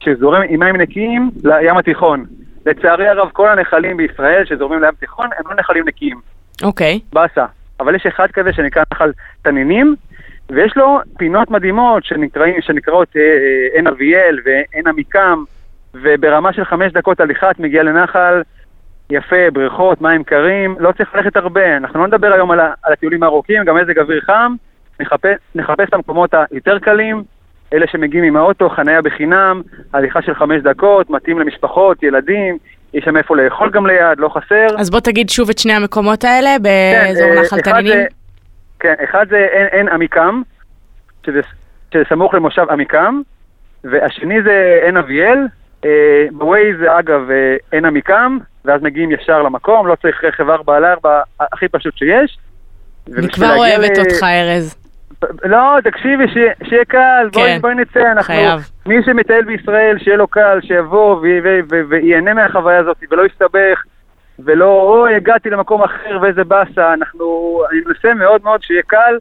Speaker 10: שזורם עם מים נקיים לים התיכון. לצערי הרב, כל הנחלים בישראל שזורמים לים התיכון הם לא נחלים נקיים,
Speaker 2: אוקיי.
Speaker 10: באסה. אבל יש אחד כזה שנקרא נחל תנינים, ויש לו פינות מדהימות שנקראים, שנקראות אה, אה, עין אביאל ועין עמיקם, וברמה של חמש דקות הליכה את מגיעה לנחל יפה, בריכות, מים קרים, לא צריך ללכת הרבה. אנחנו לא נדבר היום על, על הטיולים הארוכים, גם מזג אוויר חם, נחפש, נחפש את המקומות היותר קלים, אלה שמגיעים עם האוטו, חניה בחינם, הליכה של חמש דקות, מתאים למשפחות, ילדים, יש שם איפה לאכול גם ליד, לא חסר.
Speaker 2: אז בוא תגיד שוב את שני המקומות האלה
Speaker 10: כן,
Speaker 2: באזור
Speaker 10: אה,
Speaker 2: נחל תנינים.
Speaker 10: כן, אחד זה עין, עין עמיקם, שזה, שזה סמוך למושב עמיקם, והשני זה עין אביאל. אה, בווייז זה אגב אה, עין עמיקם, ואז מגיעים ישר למקום, לא צריך רכב 4 על 4, הכי פשוט שיש.
Speaker 2: אני כבר אוהבת
Speaker 10: ל-
Speaker 2: אותך, ארז.
Speaker 10: לא, תקשיבי, שיהיה- קל, בואי
Speaker 2: כן,
Speaker 10: בואי נצא, אנחנו...
Speaker 2: חייב.
Speaker 10: מי שמטייל בישראל, שיהיה לו קל, שיבוא וייהנה מהחוויה הזאת, ולא יסתבך, ולא, אוי, הגעתי למקום אחר ואיזה באסה, אנחנו... אני מנסה מאוד מאוד שיהיה קל,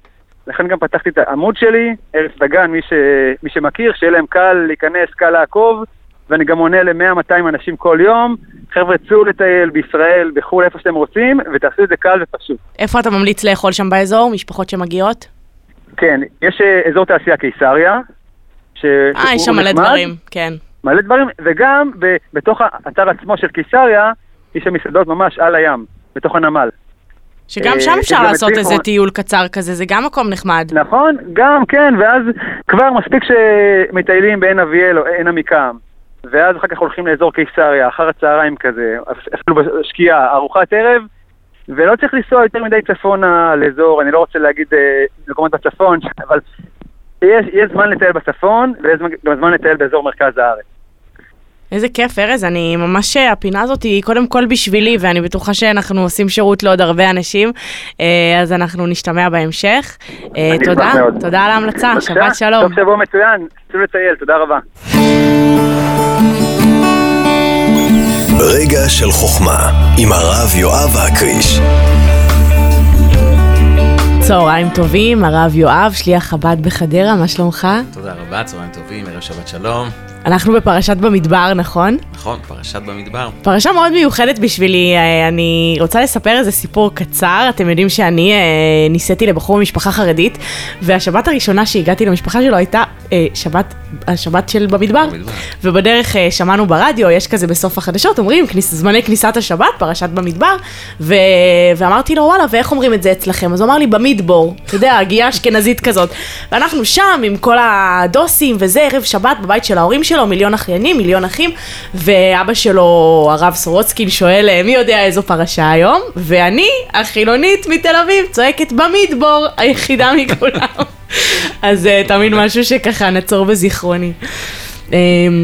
Speaker 10: לכן גם פתחתי את העמוד שלי, ארץ דגן, מי, ש... מי שמכיר, שיהיה להם קל להיכנס, קל לעקוב, ואני גם עונה ל-100-200 אנשים כל יום. חבר'ה, צאו לטייל בישראל, בחו"ל, איפה שאתם רוצים, ותעשו את זה קל ופשוט.
Speaker 2: איפה אתה ממליץ לאכול שם באזור? משפחות שמגיעות?
Speaker 10: כן, יש אה, אזור תעשייה קיסריה. ש...
Speaker 2: אה, יש שם מלא דברים, כן.
Speaker 10: מלא דברים, וגם ב... בתוך האתר עצמו של קיסריה, יש שם מסעדות ממש על הים, בתוך הנמל.
Speaker 2: שגם
Speaker 10: אה,
Speaker 2: שם אפשר לעשות איזה. טיול קצר כזה, זה גם מקום נחמד.
Speaker 10: נכון, גם, כן, ואז כבר מספיק שמטיילים בעין אביאל או עין עמיקם, ואז אחר כך הולכים לאזור קיסריה, אחר הצהריים כזה, אפילו בשקיעה, ארוחת ערב, ולא צריך לנסוע יותר מדי צפונה לאזור, אני לא רוצה להגיד אה, מקומות בצפון, אבל יש, יש זמן לטייל בצפון, ויש גם זמן לטייל באזור מרכז הארץ.
Speaker 2: איזה כיף, ארז, אני ממש, הפינה הזאת היא קודם כל בשבילי, ואני בטוחה שאנחנו עושים שירות לעוד הרבה אנשים, אה, אז אנחנו נשתמע בהמשך. אה, תודה. תודה על ההמלצה, שבת שלום.
Speaker 10: טוב שבוע מצוין, צאו לטייל, תודה רבה.
Speaker 1: רגע של חוכמה, עם הרב יואב הקריש.
Speaker 2: צהריים טובים, הרב יואב, שליח חב"ד בחדרה, מה שלומך?
Speaker 11: תודה רבה, צהריים טובים, ערב שבת שלום.
Speaker 2: אנחנו בפרשת במדבר, נכון?
Speaker 11: נכון, פרשת במדבר.
Speaker 2: פרשה מאוד מיוחדת בשבילי, אה, אני רוצה לספר איזה סיפור קצר. אתם יודעים שאני אה, נישאתי לבחור ממשפחה חרדית, והשבת הראשונה שהגעתי למשפחה שלו הייתה אה, שבת, השבת של במדבר.
Speaker 11: במדבר.
Speaker 2: ובדרך אה, שמענו ברדיו, יש כזה בסוף החדשות, אומרים כניס, זמני כניסת השבת, פרשת במדבר, ו... ואמרתי לו, וואלה, ואיך אומרים את זה אצלכם? אז הוא אמר לי, במדבור, אתה יודע, הגייה אשכנזית כזאת. ואנחנו שם עם כל הדוסים וזה, ערב שבת בבית של ההורים שלו, מיליון אחיינים, מיליון אחים, ואבא שלו, הרב סורוצקין, שואל, "אה, מי יודע איזו פרשה היום? ואני, החילונית מתל אביב, צועקת במדבור, היחידה מכולם. אז אה, תמיד משהו שככה נצור בזיכרוני. אה,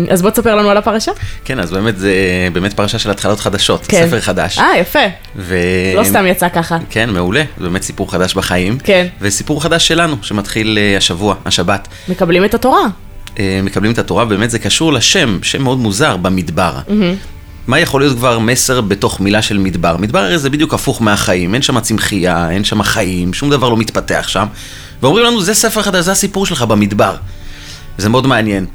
Speaker 2: אז בוא תספר לנו על הפרשה.
Speaker 11: כן, אז באמת זה באמת פרשה של התחלות חדשות,
Speaker 2: כן.
Speaker 11: ספר חדש.
Speaker 2: אה, יפה.
Speaker 11: ו...
Speaker 2: לא סתם יצא ככה.
Speaker 11: כן, מעולה, זה באמת סיפור חדש בחיים.
Speaker 2: כן.
Speaker 11: וסיפור חדש שלנו, שמתחיל אה, השבוע, השבת.
Speaker 2: מקבלים את התורה.
Speaker 11: אה, מקבלים את התורה, באמת זה קשור לשם, שם מאוד מוזר, במדבר.
Speaker 2: מהמם.
Speaker 11: מה יכול להיות כבר מסר בתוך מילה של מדבר? מדבר הרי זה בדיוק הפוך מהחיים, אין שם צמחייה, אין שם חיים, שום דבר לא מתפתח שם. ואומרים לנו, זה ספר חדש, זה הסיפור שלך במדבר. זה מאוד מעניין.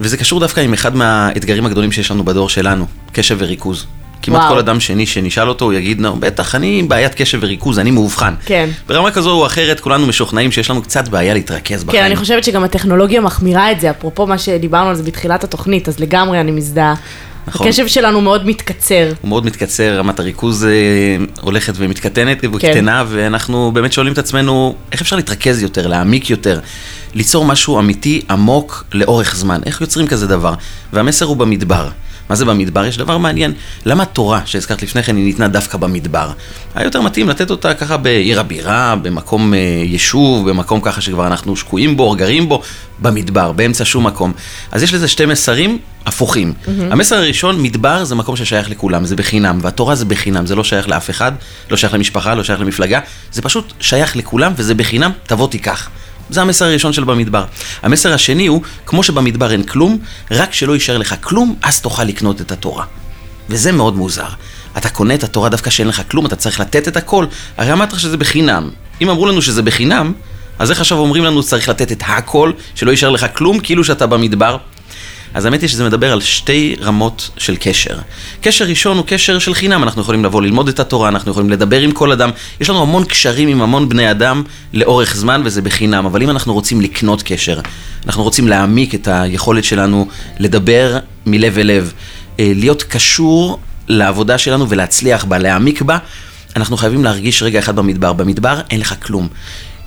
Speaker 11: וזה קשור דווקא עם אחד מהאתגרים הגדולים שיש לנו בדור שלנו, קשב וריכוז. כמעט
Speaker 2: וואו.
Speaker 11: כל אדם שני שנשאל אותו, הוא יגיד, נו, בטח, אני עם בעיית קשב וריכוז, אני מאובחן.
Speaker 2: כן.
Speaker 11: ברמה כזו או אחרת, כולנו משוכנעים שיש לנו קצת בעיה להתרכז בחיים.
Speaker 2: כן, אני חושבת שגם הטכנולוגיה מחמירה את זה, אפרופו מה שדיברנו על זה בתחילת התוכנית, אז לגמרי אני מזדהה.
Speaker 11: נכון.
Speaker 2: הקשב שלנו מאוד מתקצר.
Speaker 11: הוא מאוד מתקצר, רמת הריכוז אה, הולכת ומתקטנת וקטנה, ואנחנו באמת שואלים את עצמנו, איך אפשר להתרכז יותר, להעמיק יותר, ליצור משהו אמיתי, עמוק, לאורך זמן? איך יוצרים כזה דבר? והמסר הוא במדבר. מה זה במדבר? יש דבר מעניין. למה התורה, שהזכרת לפני כן, היא ניתנה דווקא במדבר? היה יותר מתאים לתת אותה ככה בעיר הבירה, במקום אה, יישוב, במקום ככה שכבר אנחנו שקועים בו, או גרים בו, במדבר, באמצע שום מקום. אז יש לזה שתי מסרים הפוכים.
Speaker 9: מהמם.
Speaker 11: המסר הראשון, מדבר זה מקום ששייך לכולם, זה בחינם, והתורה זה בחינם, זה לא שייך לאף אחד, לא שייך למשפחה, לא שייך למפלגה, זה פשוט שייך לכולם וזה בחינם, תבוא תיקח. זה המסר הראשון של במדבר. המסר השני הוא, כמו שבמדבר אין כלום, רק שלא יישאר לך כלום, אז תוכל לקנות את התורה. וזה מאוד מוזר. אתה קונה את התורה דווקא שאין לך כלום, אתה צריך לתת את הכל. הרי אמרת לך שזה בחינם. אם אמרו לנו שזה בחינם, אז איך עכשיו אומרים לנו שצריך לתת את הכל, שלא יישאר לך כלום, כאילו שאתה במדבר? אז האמת היא שזה מדבר על שתי רמות של קשר. קשר ראשון הוא קשר של חינם, אנחנו יכולים לבוא ללמוד את התורה, אנחנו יכולים לדבר עם כל אדם, יש לנו המון קשרים עם המון בני אדם לאורך זמן וזה בחינם, אבל אם אנחנו רוצים לקנות קשר, אנחנו רוצים להעמיק את היכולת שלנו לדבר מלב אל לב, אה, להיות קשור לעבודה שלנו ולהצליח בה, להעמיק בה, אנחנו חייבים להרגיש רגע אחד במדבר. במדבר אין לך כלום.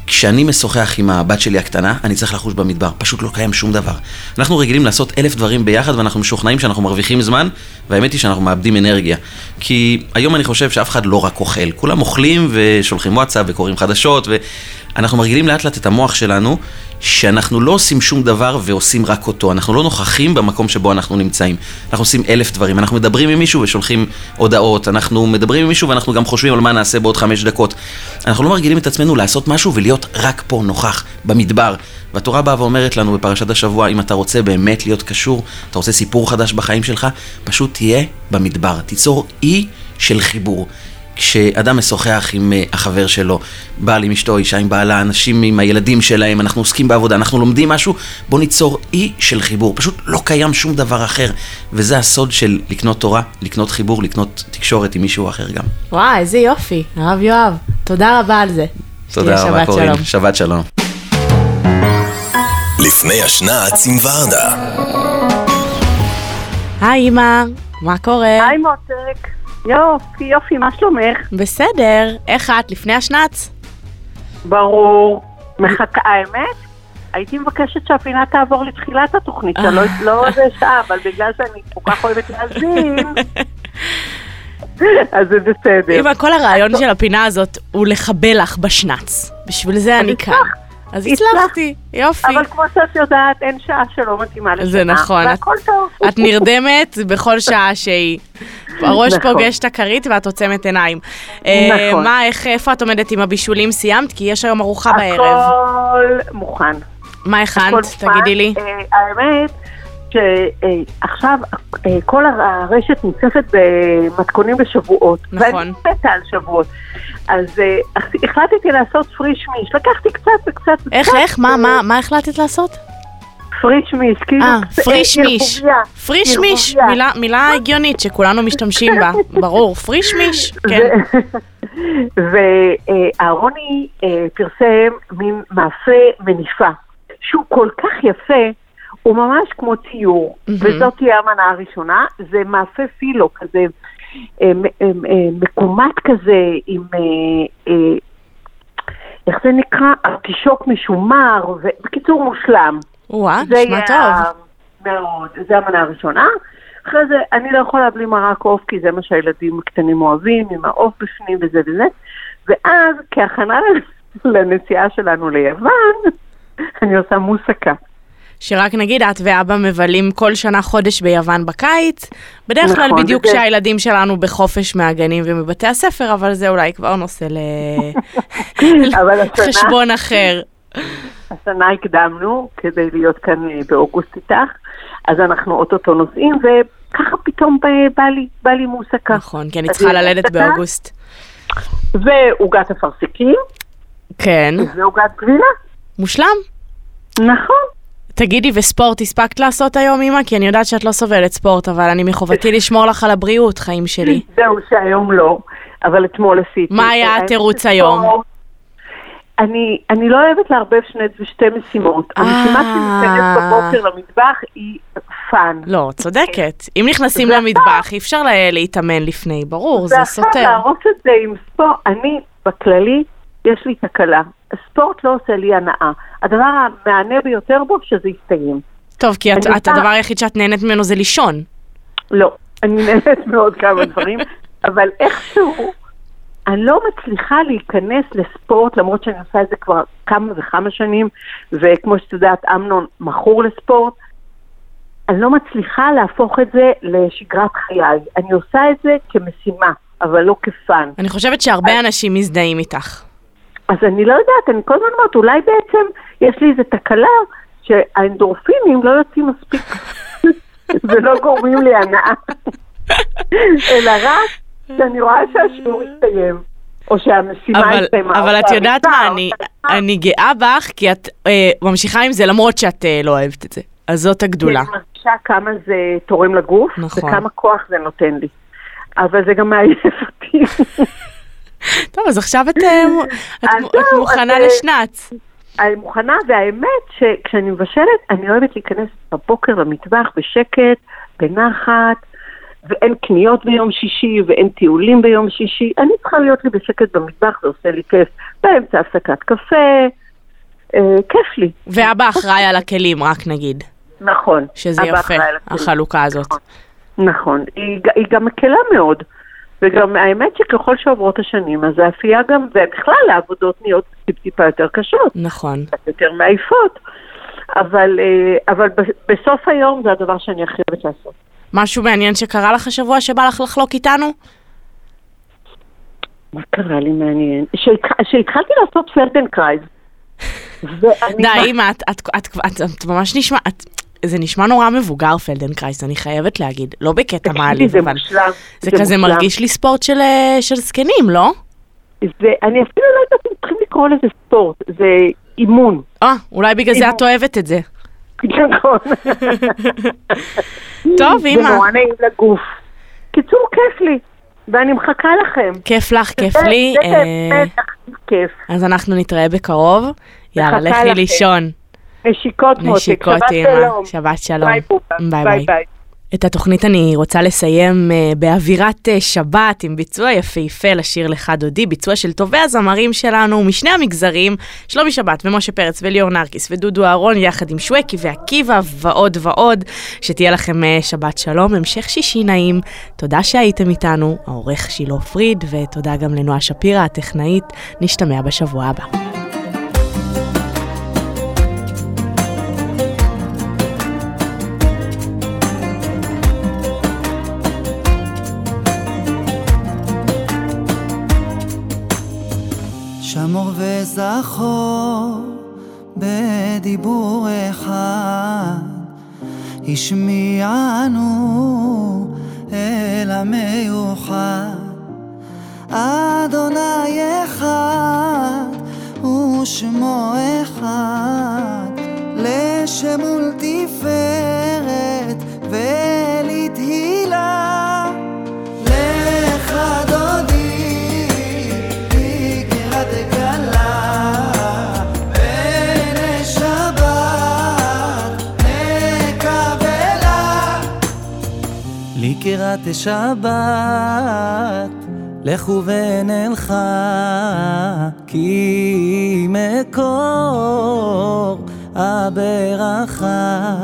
Speaker 11: כשאני משוחח עם הבת שלי הקטנה, אני צריך לחוש במדבר, פשוט לא קיים שום דבר. אנחנו רגילים לעשות אלף דברים ביחד ואנחנו משוכנעים שאנחנו מרוויחים זמן, והאמת היא שאנחנו מאבדים אנרגיה. כי היום אני חושב שאף אחד לא רק אוכל, כולם אוכלים ושולחים וואטסאפ וקוראים חדשות, ואנחנו מרגילים לאט לאט את המוח שלנו, שאנחנו לא עושים שום דבר ועושים רק אותו, אנחנו לא נוכחים במקום שבו אנחנו נמצאים. אנחנו עושים אלף דברים, אנחנו מדברים עם מישהו ושולחים הודעות, אנחנו מדברים עם מישהו ואנחנו גם חושבים על מה נעשה בעוד חמש דקות. אנחנו לא מרגילים את עצמנו לעשות משהו ולהיות רק פה נוכח, במדבר. והתורה באה ואומרת לנו בפרשת השבוע, אם אתה רוצה באמת להיות קשור, אתה רוצה סיפור חדש בחיים שלך, פשוט תהיה במדבר, תיצור אי של חיבור. כשאדם משוחח עם אה, החבר שלו, בעל עם אשתו, אישה עם בעלה, אנשים עם הילדים שלהם, אנחנו עוסקים בעבודה, אנחנו לומדים משהו, בוא ניצור אי של חיבור. פשוט לא קיים שום דבר אחר. וזה הסוד של לקנות תורה, לקנות חיבור, לקנות תקשורת עם מישהו אחר גם.
Speaker 2: וואי, איזה יופי, הרב יואב. תודה רבה על זה.
Speaker 11: תודה רבה, קורין.
Speaker 2: שלום.
Speaker 11: שבת שלום.
Speaker 1: לפני השנץ עם ורדה.
Speaker 2: היי אמא, מה קורה?
Speaker 12: היי מותק. יופי, יופי, מה שלומך?
Speaker 2: בסדר, איך את לפני השנץ?
Speaker 12: ברור. מחכה, האמת? הייתי מבקשת שהפינה תעבור לתחילת התוכנית,
Speaker 2: אה.
Speaker 12: שלא לא איזה שעה, אבל בגלל שאני כל כך אוהבת להאזין, אז זה בסדר.
Speaker 2: אמא, כל הרעיון של הפינה הזאת הוא לחבל לך בשנץ. בשביל זה אני כאן. אז הצלחתי, יופי.
Speaker 12: אבל כמו שאת יודעת, אין שעה שלא מתאימה לשנה.
Speaker 2: זה נכון.
Speaker 12: והכל טוב.
Speaker 2: את נרדמת בכל שעה שהיא. הראש
Speaker 12: נכון.
Speaker 2: פוגש את הכרית ואת עוצמת עיניים. אה,
Speaker 12: נכון.
Speaker 2: מה, איך, איפה את עומדת עם הבישולים? סיימת? כי יש היום ארוחה בערב.
Speaker 12: הכל מוכן.
Speaker 2: מה הכנת? תגידי לי.
Speaker 12: אה, האמת שעכשיו אה, כל הרשת מוצפת במתכונים בשבועות.
Speaker 2: נכון.
Speaker 12: ואני מתה על שבועות. אז אה, החלטתי לעשות פריש מיש. לקחתי קצת וקצת וקצת.
Speaker 2: איך, איך? מה, מה, מה החלטת לעשות?
Speaker 12: פריש מיש, כאילו...
Speaker 2: אה, פריש
Speaker 12: אה,
Speaker 2: מיש. פריש מיש. מילה- מילה הגיונית שכולנו משתמשים בה. ברור, פריש מיש, כן.
Speaker 12: ואהרוני אה, פרסם מין מאפה מניפה, שהוא כל כך יפה, הוא ממש כמו ציור,
Speaker 9: מהמם.
Speaker 12: וזאת תהיה המנה הראשונה, זה מאפה פילו כזה, אה, אה, אה, מקומט כזה, עם, איך זה נקרא? ארטישוק משומר, ובקיצור מושלם.
Speaker 2: וואה,
Speaker 12: זה
Speaker 2: נשמע טוב.
Speaker 12: מאוד, זה המנה הראשונה. אחרי זה, אני לא יכולה בלי מרק עוף, כי זה מה שהילדים הקטנים אוהבים, עם העוף בפנים וזה וזה. ואז, כהכנה לנסיעה שלנו ליוון, אני עושה מוסקה.
Speaker 2: שרק נגיד, את ואבא מבלים כל שנה חודש ביוון בקיץ, בדרך כלל
Speaker 12: נכון,
Speaker 2: בדיוק
Speaker 12: וזה-
Speaker 2: כשהילדים שלנו בחופש מהגנים ומבתי הספר, אבל זה אולי כבר נושא ל...
Speaker 12: אבל השנה-
Speaker 2: אחר.
Speaker 12: השנה הקדמנו כדי להיות כאן אה, באוגוסט איתך, אז אנחנו אוטוטו נוסעים, וככה פתאום בא לי, בא לי מוסקה.
Speaker 2: נכון, כי אני צריכה ללדת באוגוסט.
Speaker 12: ועוגת אפרסקים,
Speaker 2: כן.
Speaker 12: ועוגת גבינה.
Speaker 2: מושלם.
Speaker 12: נכון.
Speaker 2: תגידי, וספורט הספקת לעשות היום, אמא? כי אני יודעת שאת לא סובלת ספורט, אבל אני מחובתי לשמור לך על הבריאות, חיים שלי.
Speaker 12: זהו, שהיום לא, אבל אתמול עשיתי.
Speaker 2: מה היה התירוץ היום?
Speaker 12: אני, אני לא אוהבת לערבב שני, שתי משימות. המשימה
Speaker 2: אה.
Speaker 12: שלי להיכנס בבוקר למטבח היא Fun.
Speaker 2: לא, צודקת. אם נכנסים
Speaker 12: זה
Speaker 2: למטבח, אי אפשר לה- להתאמן לפני, ברור, זה סותר.
Speaker 12: להרוס את זה עם ספורט. אני, בכללי, יש לי תקלה. הספורט לא עושה לי הנאה. הדבר המהנה ביותר בו, שזה יסתיים.
Speaker 2: טוב, כי את- את- הדבר היחיד שאת נהנית ממנו זה לישון.
Speaker 12: לא, אני נהנית מעוד כמה דברים, אבל איכשהו, אני לא מצליחה להיכנס לספורט, למרות שאני עושה את זה כבר כמה וכמה שנים, וכמו שאת יודעת, אמנון מכור לספורט, אני לא מצליחה להפוך את זה לשגרת חיי. אני עושה את זה כמשימה, אבל לא כפאן.
Speaker 2: אני חושבת שהרבה אנשים מזדהים איתך.
Speaker 12: אז אני לא יודעת, אני כל הזמן אומרת, אולי בעצם יש לי איזו תקלה שהאנדורפינים לא יוצאים מספיק ולא גורמים לי הנאה, אלא רק שאני רואה שהשיעור הסתיים, או שהמשימה
Speaker 2: אבל,
Speaker 12: הסתיימה.
Speaker 2: אבל את יודעת מה, אני, אני גאה בך, כי את אה, ממשיכה עם זה למרות שאת אה, לא אוהבת את זה. אז זאת הגדולה.
Speaker 12: כי אני מרגישה כמה זה תורם לגוף,
Speaker 2: נכון.
Speaker 12: וכמה כוח זה נותן לי. אבל זה גם מעייף אותי.
Speaker 2: טוב, אז עכשיו את, אה, את, את מוכנה
Speaker 12: אה,
Speaker 2: לשנץ.
Speaker 12: אני מוכנה, והאמת שכשאני מבשלת, אני אוהבת להיכנס בבוקר למטבח בשקט, בנחת, ואין קניות ביום שישי, ואין טיולים ביום שישי. אני צריכה להיות לי בשקט במטבח, זה עושה לי כיף. באמצע הפסקת קפה, אה, כיף לי.
Speaker 2: ואבא אחראי על הכלים, רק נגיד.
Speaker 12: נכון.
Speaker 2: שזה יפה. החלוקה הזאת.
Speaker 12: נכון. היא, ג- היא גם מקלה מאוד. וגם האמת שככל שעוברות השנים, אז האפייה גם, ובכלל העבודות נהיות טיפ-טיפה יותר קשות.
Speaker 2: נכון.
Speaker 12: יותר מעייפות. אבל, אה, אבל בסוף היום זה הדבר שאני הכי אוהבת לעשות.
Speaker 2: משהו מעניין שקרה לך השבוע שבא לך לחלוק איתנו?
Speaker 12: מה קרה לי מעניין? שהתח- שהתחלתי לעשות פלדנקרייז. ואני-
Speaker 2: די, אמא, את, את, את, את, את ממש נשמע, את, זה נשמע נורא מבוגר פלדנקרייז, אני חייבת להגיד. לא בקטע מעליב,
Speaker 12: זה
Speaker 2: אבל
Speaker 12: מושלם,
Speaker 2: זה
Speaker 12: זה
Speaker 2: כזה
Speaker 12: מושלם.
Speaker 2: מרגיש לי ספורט של, אה, של זקנים, לא?
Speaker 12: זה, אני אפילו לא יודעת אם צריכים לקרוא לזה ספורט, זה אימון.
Speaker 2: אה, אולי בגלל זה את אוהבת את זה.
Speaker 12: נכון.
Speaker 2: טוב,
Speaker 12: זה
Speaker 2: אמא.
Speaker 12: נורא נעים לגוף. קיצור, כיף לי, ואני מחכה לכם.
Speaker 2: כיף לך, כיף
Speaker 12: זה-
Speaker 2: לי.
Speaker 12: זה
Speaker 2: אה,
Speaker 12: באמת כיף.
Speaker 2: אז אנחנו נתראה בקרוב. יאללה, לכי. לישון.
Speaker 12: נשיקות מותק,
Speaker 2: נשיקות,
Speaker 12: שבת. שלום.
Speaker 2: שבת שלום.
Speaker 12: ביי.
Speaker 2: ביי
Speaker 12: ביי
Speaker 2: ביי. את התוכנית אני רוצה לסיים אה, באווירת אה, שבת עם ביצוע יפהפה לשיר לכה דודי, ביצוע של טובי הזמרים שלנו משני המגזרים, שלומי שבת ומשה פרץ וליאור נרקיס ודודו אהרון יחד עם שווקי ועקיבא ועוד ועוד. שתהיה לכם uh, שבת שלום, המשך שישי נעים. תודה שהייתם איתנו, העורך שילה פריד, ותודה גם לנועה שפירא הטכנאית. נשתמע בשבוע הבא.
Speaker 7: וזכור בדיבור אחד השמיענו אל המיוחד. אדוני אחד ושמו אחד לשם ולתפארת ולתהילה. לך יקירת שבת, לכו ועננך, כי מקור הברכה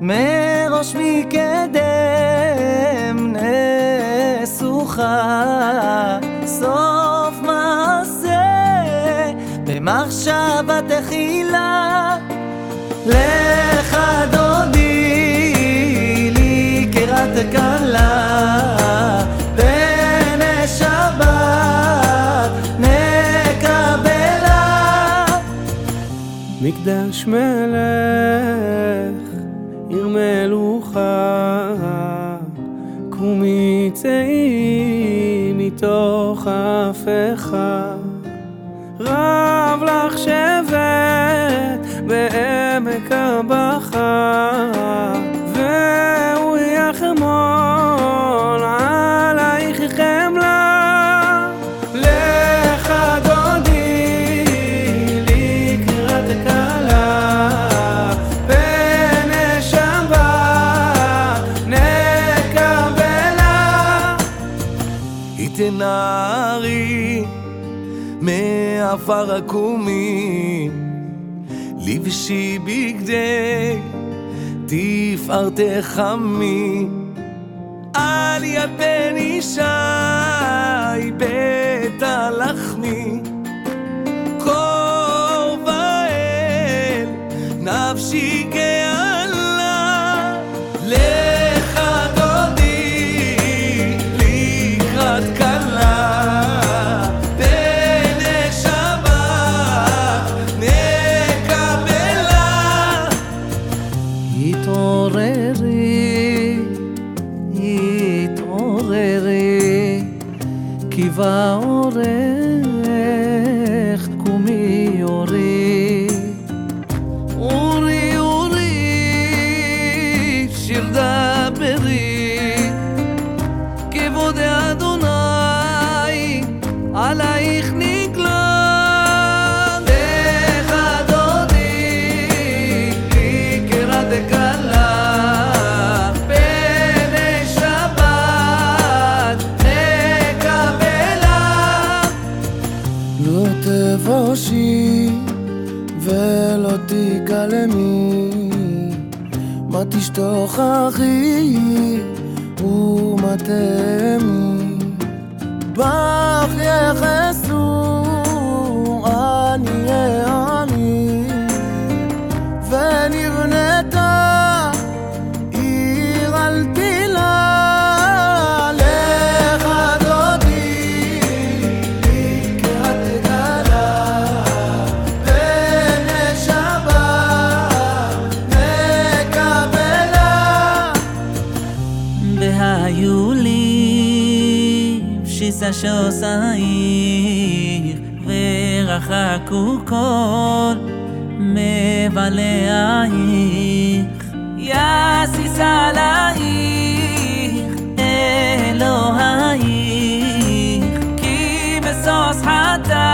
Speaker 7: מראש מקדם נסוכה, סוף מעשה במחשבה תחילה.
Speaker 9: מקדש מלך, עיר מלוכה, קומי צאי מתוך אפך. עפר עקומי, לבשי בגדי תפארתך עמי. על יד בן בית הלכה
Speaker 13: paure תוכחי ומטמי. שעושייך ורחקו כל מבלעייך יסיס עלייך אלוהייך כי בסוס חטא